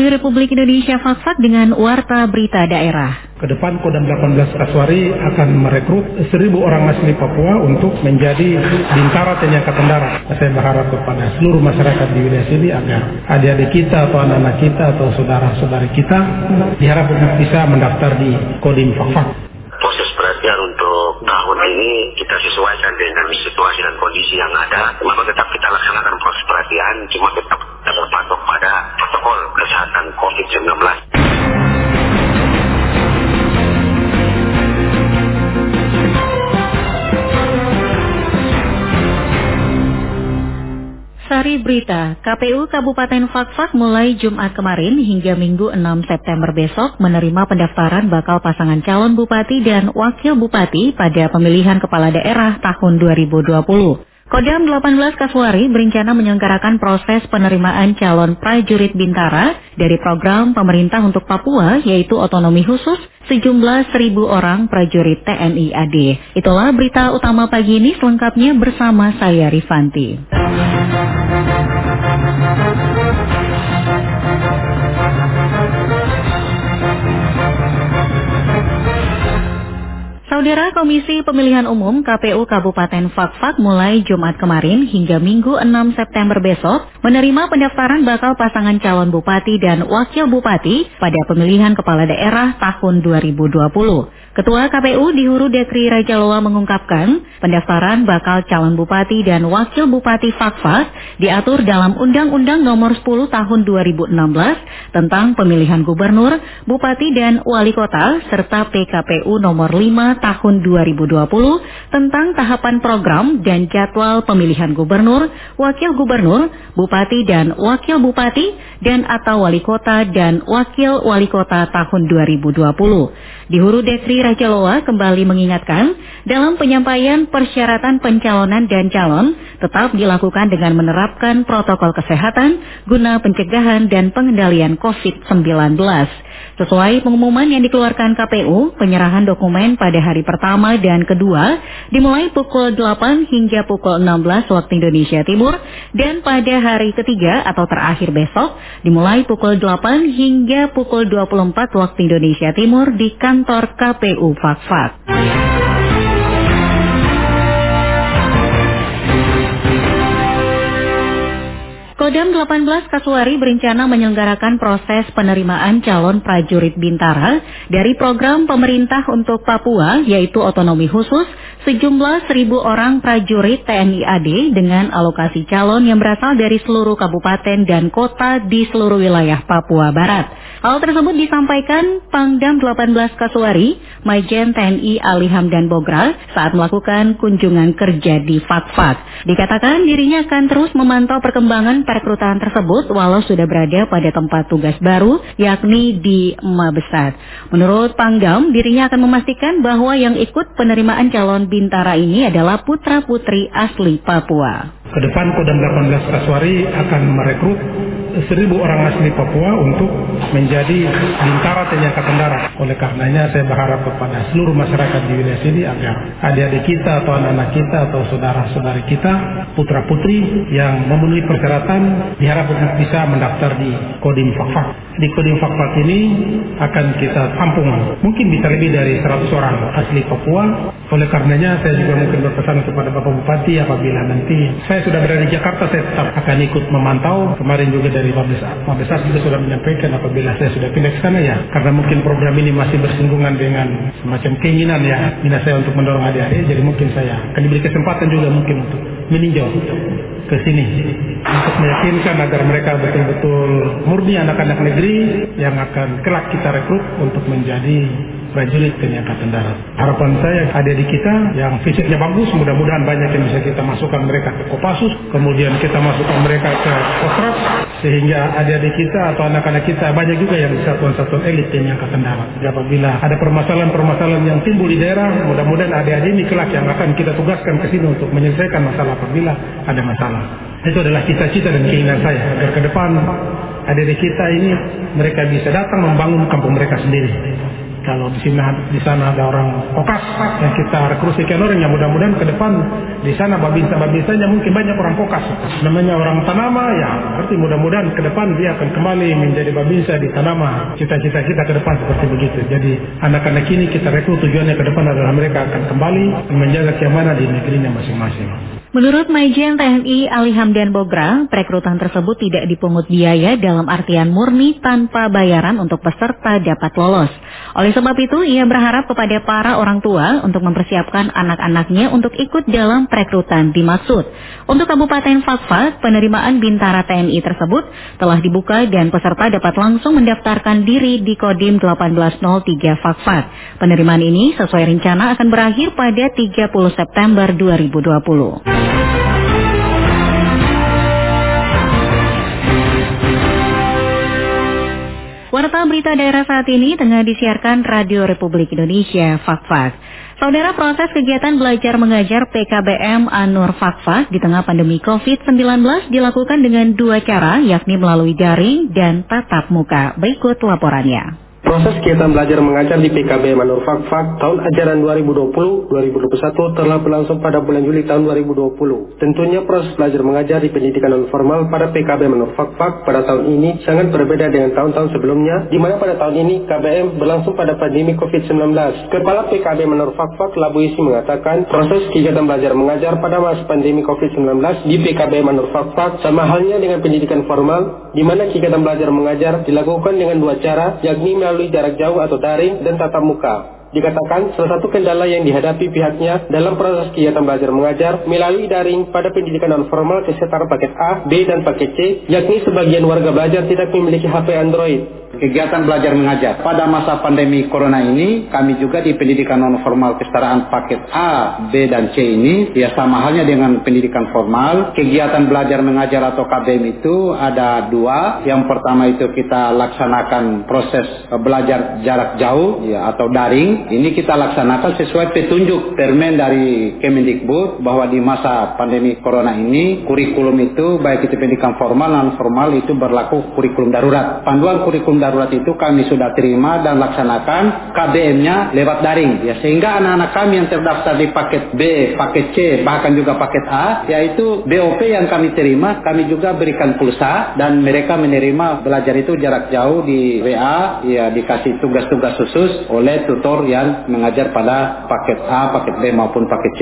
kembali Republik Indonesia Fakfak dengan Warta Berita Daerah. Ke depan Kodam 18 Kaswari akan merekrut seribu orang asli Papua untuk menjadi bintara TNI Angkatan Darat. Saya berharap kepada seluruh masyarakat di wilayah sini agar adik-adik kita atau anak-anak kita atau saudara-saudari kita diharap untuk bisa mendaftar di Kodim Fakfak. Proses perhatian untuk tahun ini kita sesuaikan dengan situasi dan kondisi yang ada. Maka tetap kita laksanakan proses perhatian, cuma tetap kita berpatok protokol kesehatan COVID-19. Sari Berita, KPU Kabupaten Fakfak mulai Jumat kemarin hingga Minggu 6 September besok menerima pendaftaran bakal pasangan calon bupati dan wakil bupati pada pemilihan kepala daerah tahun 2020. Kodam 18 Kaswari berencana menyelenggarakan proses penerimaan calon prajurit Bintara dari program pemerintah untuk Papua yaitu otonomi khusus sejumlah seribu orang prajurit TNI AD. Itulah berita utama pagi ini selengkapnya bersama saya Rifanti. Saudara Komisi Pemilihan Umum KPU Kabupaten Fakfak mulai Jumat kemarin hingga Minggu 6 September besok menerima pendaftaran bakal pasangan calon bupati dan wakil bupati pada pemilihan kepala daerah tahun 2020. Ketua KPU di Huru Dekri Raja Loa mengungkapkan pendaftaran bakal calon bupati dan wakil bupati Fakfak diatur dalam Undang-Undang Nomor 10 Tahun 2016 tentang pemilihan gubernur, bupati dan wali kota serta PKPU Nomor 5 Tahun 2020 tentang tahapan program dan jadwal pemilihan gubernur, wakil gubernur, bupati dan wakil bupati dan atau wali kota dan wakil wali kota tahun 2020. Di Huru Dekri Raja Loa kembali mengingatkan dalam penyampaian persyaratan pencalonan dan calon tetap dilakukan dengan menerapkan protokol kesehatan guna pencegahan dan pengendalian COVID-19. Sesuai pengumuman yang dikeluarkan KPU, penyerahan dokumen pada hari pertama dan kedua dimulai pukul 8 hingga pukul 16 waktu Indonesia Timur dan pada hari ketiga atau terakhir besok dimulai pukul 8 hingga pukul 24 waktu Indonesia Timur di kantor KPU Fakfak. Kodam 18 Kasuari berencana menyelenggarakan proses penerimaan calon prajurit Bintara dari program pemerintah untuk Papua yaitu otonomi khusus sejumlah seribu orang prajurit TNI AD dengan alokasi calon yang berasal dari seluruh kabupaten dan kota di seluruh wilayah Papua Barat. Hal tersebut disampaikan Pangdam 18 Kasuari, Majen TNI Ali Hamdan Bogra saat melakukan kunjungan kerja di Fakfak. Dikatakan dirinya akan terus memantau perkembangan perekrutan tersebut walau sudah berada pada tempat tugas baru yakni di Mabesat. Menurut Pangdam, dirinya akan memastikan bahwa yang ikut penerimaan calon Bintara ini adalah putra-putri asli Papua. Ke depan Kodam 18 Kaswari akan merekrut seribu orang asli Papua untuk menjadi bintara TNI Angkatan. Oleh karenanya saya berharap kepada seluruh masyarakat di wilayah sini agar adik-adik kita atau anak-anak kita atau saudara-saudari kita, putra-putri yang memenuhi persyaratan diharap untuk bisa mendaftar di Kodim Fakfak. Di Kodim Fakfak ini akan kita tampung mungkin bisa lebih dari 100 orang asli Papua. Oleh karenanya saya juga mungkin berpesan kepada Bapak Bupati apabila nanti saya sudah berada di Jakarta saya tetap akan ikut memantau. Kemarin juga dari Mabes Mabes juga sudah menyampaikan apabila saya sudah pindah ke sana ya. Karena mungkin program ini masih bersinggungan dengan semacam keinginan ya minat saya untuk mendorong adik-adik jadi mungkin saya akan diberi kesempatan juga mungkin untuk meninjau ke sini. Untuk meyakinkan agar mereka betul-betul murni anak-anak negeri yang akan kelak kita rekrut untuk menjadi prajurit TNI Angkatan Darat. Harapan saya adik-adik kita yang fisiknya bagus, mudah-mudahan banyak yang bisa kita masukkan mereka ke Kopassus, kemudian kita masukkan mereka ke Kostrad, sehingga adik-adik kita atau anak-anak kita banyak juga yang satuan-satuan elit TNI Angkatan Darat. Jadi apabila ada permasalahan-permasalahan yang timbul di daerah, mudah-mudahan adik-adik ini kelak yang akan kita tugaskan ke sini untuk menyelesaikan masalah apabila ada masalah. Itu adalah cita-cita dan keinginan saya agar ke depan adik-adik kita ini mereka bisa datang membangun kampung mereka sendiri kalau di sini di sana ada orang kokas yang kita rekrut sekian orang yang mudah-mudahan ke depan di sana babinsa babinsanya mungkin banyak orang kokas. Namanya orang Tanama ya berarti mudah-mudahan ke depan dia akan kembali menjadi babinsa di Tanama cita-cita kita ke depan seperti begitu. Jadi anak-anak ini kita rekrut tujuannya ke depan adalah mereka akan kembali menjaga keamanan di negerinya masing-masing. Menurut Majen TNI Ali Hamdan Bogra, perekrutan tersebut tidak dipungut biaya dalam artian murni tanpa bayaran untuk peserta dapat lolos. Oleh sebab itu, ia berharap kepada para orang tua untuk mempersiapkan anak-anaknya untuk ikut dalam perekrutan dimaksud. Untuk Kabupaten Fakfak, penerimaan Bintara TNI tersebut telah dibuka dan peserta dapat langsung mendaftarkan diri di Kodim 1803 Fakfak. Penerimaan ini sesuai rencana akan berakhir pada 30 September 2020. Warta berita daerah saat ini tengah disiarkan Radio Republik Indonesia, Fakfak. Saudara proses kegiatan belajar mengajar PKBM Anur Fakfak di tengah pandemi COVID-19 dilakukan dengan dua cara, yakni melalui daring dan tatap muka. Berikut laporannya. Proses kegiatan belajar mengajar di PKB Manufakfak tahun ajaran 2020-2021 telah berlangsung pada bulan Juli tahun 2020. Tentunya proses belajar mengajar di pendidikan non formal pada PKB Manufakfak pada tahun ini sangat berbeda dengan tahun-tahun sebelumnya, di mana pada tahun ini KBM berlangsung pada pandemi COVID-19. Kepala PKB Manufakfak Labu Isi mengatakan proses kegiatan belajar mengajar pada masa pandemi COVID-19 di PKB Manufakfak sama halnya dengan pendidikan formal, di mana kegiatan belajar mengajar dilakukan dengan dua cara, yakni melalui jarak jauh atau daring dan tatap muka. Dikatakan salah satu kendala yang dihadapi pihaknya dalam proses kegiatan belajar mengajar melalui daring pada pendidikan non formal kesetara paket A, B, dan paket C, yakni sebagian warga belajar tidak memiliki HP Android kegiatan belajar mengajar. Pada masa pandemi corona ini, kami juga di pendidikan non formal kesetaraan paket A, B, dan C ini, ya sama halnya dengan pendidikan formal. Kegiatan belajar mengajar atau KBM itu ada dua. Yang pertama itu kita laksanakan proses belajar jarak jauh ya atau daring. Ini kita laksanakan sesuai petunjuk permen dari Kemendikbud bahwa di masa pandemi corona ini kurikulum itu baik itu pendidikan formal non formal itu berlaku kurikulum darurat. Panduan kurikulum darurat itu kami sudah terima dan laksanakan KBM-nya lewat daring ya sehingga anak-anak kami yang terdaftar di paket B, paket C, bahkan juga paket A yaitu BOP yang kami terima kami juga berikan pulsa dan mereka menerima belajar itu jarak jauh di WA ya dikasih tugas-tugas khusus oleh tutor yang mengajar pada paket A, paket B maupun paket C.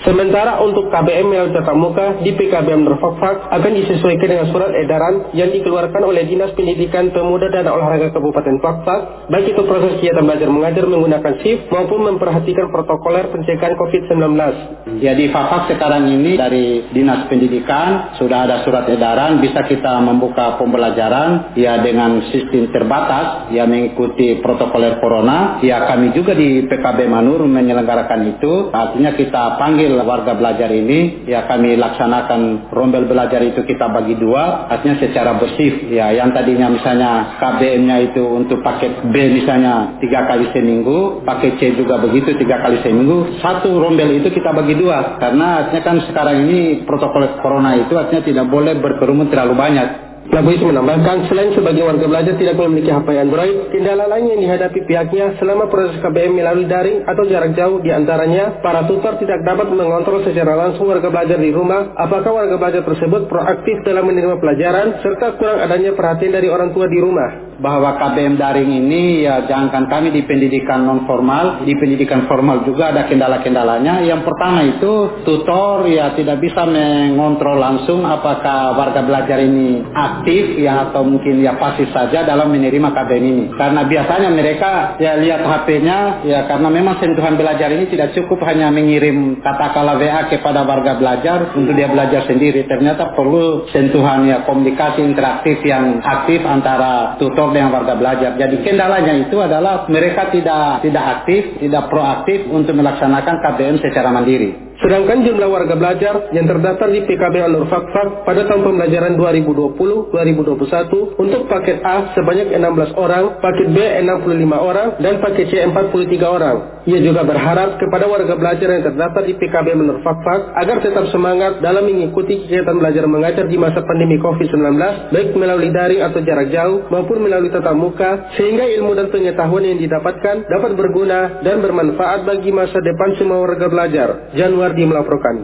Sementara untuk KBM yang tetap muka di PKBM Nerfakfak akan disesuaikan dengan surat edaran yang dikeluarkan oleh Dinas Pendidikan Pemuda dan Olahraga Kabupaten Fakfak, baik itu proses kegiatan belajar mengajar menggunakan shift maupun memperhatikan protokoler pencegahan COVID-19. Ya di Fakfak sekarang ini dari Dinas Pendidikan sudah ada surat edaran bisa kita membuka pembelajaran ya dengan sistem terbatas ya mengikuti protokoler corona. Ya kami juga di PKB Manur menyelenggarakan itu. Artinya kita panggil hasil warga belajar ini ya kami laksanakan rombel belajar itu kita bagi dua artinya secara bersif ya yang tadinya misalnya KBM-nya itu untuk paket B misalnya tiga kali seminggu paket C juga begitu tiga kali seminggu satu rombel itu kita bagi dua. Karena artinya kan sekarang ini protokol corona itu artinya tidak boleh berkerumun terlalu banyak Itu menambahkan, selain sebagai warga belajar tidak memiliki HP Android, kendala lain yang dihadapi pihaknya selama proses KBM melalui daring atau jarak jauh di antaranya, para tutor tidak dapat mengontrol secara langsung warga belajar di rumah, apakah warga belajar tersebut proaktif dalam menerima pelajaran, serta kurang adanya perhatian dari orang tua di rumah bahwa KBM daring ini ya jangankan kami di pendidikan non formal, di pendidikan formal juga ada kendala-kendalanya. Yang pertama itu tutor ya tidak bisa mengontrol langsung apakah warga belajar ini aktif ya atau mungkin ya pasif saja dalam menerima KBM ini. Karena biasanya mereka ya lihat HP-nya ya karena memang sentuhan belajar ini tidak cukup hanya mengirim kata-kata WA kepada warga belajar untuk dia belajar sendiri. Ternyata perlu sentuhan ya komunikasi interaktif yang aktif antara tutor dengan warga belajar. Jadi kendalanya itu adalah mereka tidak tidak aktif, tidak proaktif untuk melaksanakan KBM secara mandiri. Sedangkan jumlah warga belajar yang terdaftar di PKB Anur Fakfak pada tahun pembelajaran 2020-2021 untuk paket A sebanyak 16 orang, paket B 65 orang, dan paket C 43 orang. Ia juga berharap kepada warga belajar yang terdaftar di PKB Anur Fakfak agar tetap semangat dalam mengikuti kegiatan belajar mengajar di masa pandemi COVID-19, baik melalui daring atau jarak jauh maupun melalui tatap muka, sehingga ilmu dan pengetahuan yang didapatkan dapat berguna dan bermanfaat bagi masa depan semua warga belajar. Januari Sumardi melaporkan.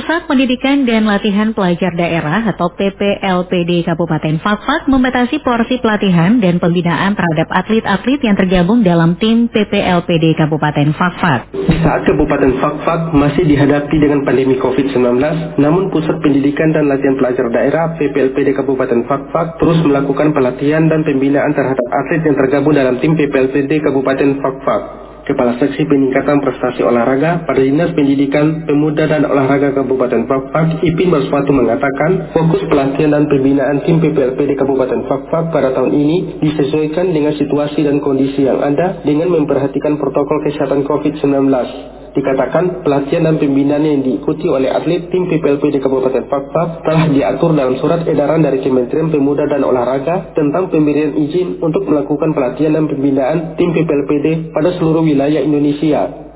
Pusat Pendidikan dan Latihan Pelajar Daerah atau PPLPD Kabupaten Fakfak membatasi porsi pelatihan dan pembinaan terhadap atlet-atlet yang tergabung dalam tim PPLPD Kabupaten Fakfak. Saat Kabupaten Fakfak masih dihadapi dengan pandemi COVID-19, namun Pusat Pendidikan dan Latihan Pelajar Daerah PPLPD Kabupaten Fakfak terus melakukan pelatihan dan pembinaan terhadap atlet yang tergabung dalam tim PPLPD Kabupaten Fakfak. Kepala Seksi Peningkatan Prestasi Olahraga pada Dinas Pendidikan Pemuda dan Olahraga Kabupaten Fakfak, Ipin Baswatu mengatakan fokus pelatihan dan pembinaan tim PPLPD Kabupaten Fakfak pada tahun ini disesuaikan dengan situasi dan kondisi yang ada dengan memperhatikan protokol kesehatan COVID-19. Dikatakan pelatihan dan pembinaan yang diikuti oleh atlet tim PPLP di Kabupaten Fakfak telah diatur dalam surat edaran dari Kementerian Pemuda dan Olahraga tentang pemberian izin untuk melakukan pelatihan dan pembinaan tim PPLPD pada seluruh wilayah Indonesia.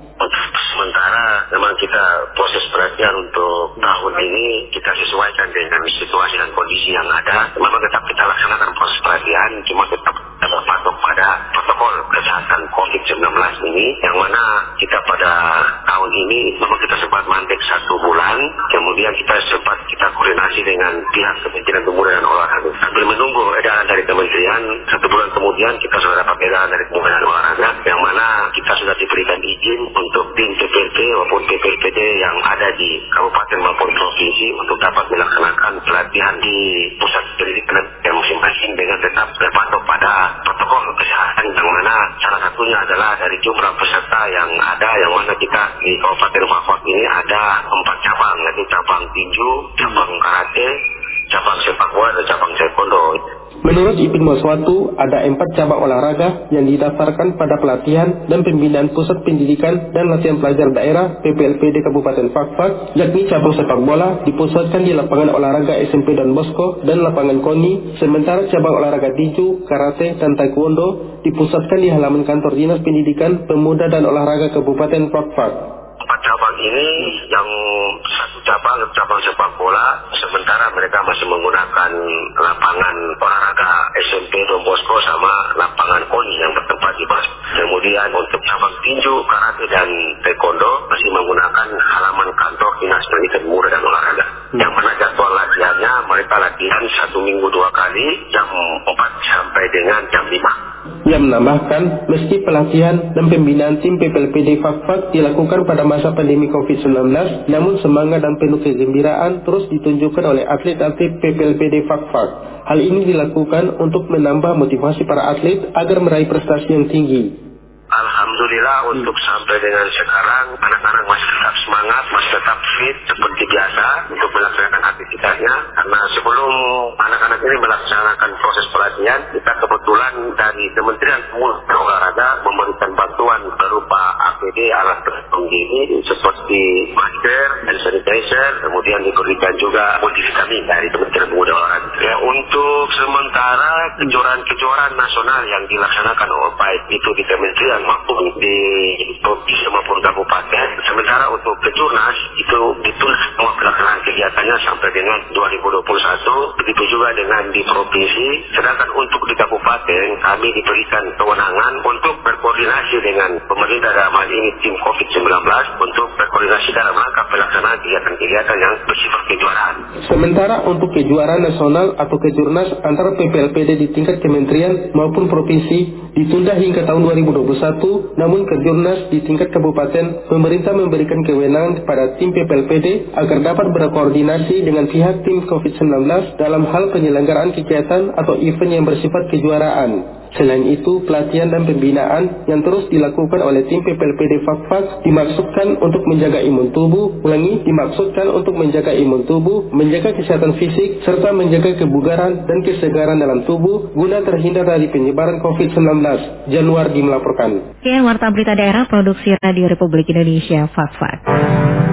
Sementara memang kita proses pelatihan untuk tahun ini kita sesuaikan dengan situasi dan kondisi yang ada. Memang tetap kita laksanakan proses pelatihan, cuma tetap berpatok pada protokol kesehatan COVID-19 ini, yang mana kita pada tahun ini memang kita sempat mandek satu bulan, kemudian kita sempat kita koordinasi dengan pihak Kementerian Pemuda dan Olahraga. Sambil menunggu edaran dari Kementerian, satu bulan kemudian kita sudah dapat edaran dari dan Olahraga, yang mana kita sudah diberikan izin untuk tim PPLP maupun PPLPD yang ada di kabupaten maupun provinsi untuk dapat melaksanakan pelatihan di pusat pendidikan yang masing-masing dengan tetap berpatok pada protokol kesehatan yang mana salah satunya adalah dari jumlah peserta yang ada yang mana kita di Kabupaten Fakfak ini ada empat cabang yaitu cabang tinju, cabang karate, cabang sepak bola dan cabang taekwondo. Maswatu, ada empat cabang olahraga yang didasarkan pada pelatihan dan pembinaan pusat pendidikan dan latihan pelajar daerah PPLPD Kabupaten Fakfak, yakni cabang sepak bola dipusatkan di lapangan olahraga SMP dan Bosco dan lapangan KONI, sementara cabang olahraga tinju, karate, dan taekwondo dipusatkan di halaman kantor Dinas Pendidikan, Pemuda dan Olahraga Kabupaten Fakfak. Empat cabang ini yang satu cabang cabang sepak bola sementara mereka masih menggunakan lapangan olahraga SMP Don Bosco sama lapangan koni yang bertempat di Bas. Kemudian untuk cabang tinju, karate dan taekwondo masih menggunakan halaman kantor Dinas Pendidikan Muda dan Olahraga. Hmm. Yang mana jadwal latihannya mereka latihan satu minggu dua kali jam 4 sampai dengan jam 5. Ia menambahkan, meski pelatihan dan pembinaan tim PPLPD Fakfak dilakukan pada masa pandemi COVID-19, namun semangat dan penuh kegembiraan terus ditunjukkan oleh atlet-atlet PPLPD Fakfak. Hal ini dilakukan untuk menambah motivasi para atlet agar meraih prestasi yang tinggi. Alhamdulillah untuk sampai dengan sekarang anak-anak masih tetap semangat, masih tetap fit seperti biasa untuk melaksanakan aktivitasnya. Karena sebelum anak-anak ini melaksanakan proses pelatihan, kita kebetulan dari Kementerian Pemuda dan Olahraga memberikan bantuan berupa APD alat pelindung diri seperti masker dan sanitizer, kemudian diberikan juga multivitamin dari Kementerian Pemuda dan Olahraga. Ya, untuk sementara kejuaraan-kejuaraan nasional yang dilaksanakan oleh baik itu di Kementerian maupun di provinsi maupun kabupaten. Sementara untuk kejurnas itu ditunda semua pelaksanaan kegiatannya sampai dengan 2021. Begitu juga dengan di provinsi. Sedangkan untuk di kabupaten kami diberikan kewenangan untuk berkoordinasi dengan pemerintah dalam hal ini tim COVID-19 untuk berkoordinasi dalam rangka pelaksanaan kegiatan-kegiatan yang bersifat kejuaraan. Sementara untuk kejuaraan nasional atau kejurnas antara PPLPD di tingkat kementerian maupun provinsi ditunda hingga tahun 2021 namun Kejurnas di tingkat kabupaten, pemerintah memberikan kewenangan kepada tim PPLPD agar dapat berkoordinasi dengan pihak tim COVID-19 dalam hal penyelenggaraan kegiatan atau event yang bersifat kejuaraan. Selain itu, pelatihan dan pembinaan yang terus dilakukan oleh tim PPLPD Fakfak dimaksudkan untuk menjaga imun tubuh, ulangi, dimaksudkan untuk menjaga imun tubuh, menjaga kesehatan fisik, serta menjaga kebugaran dan kesegaran dalam tubuh guna terhindar dari penyebaran COVID-19. Januar melaporkan. Sekian Warta Berita Daerah Produksi Radio Republik Indonesia, Fakfak.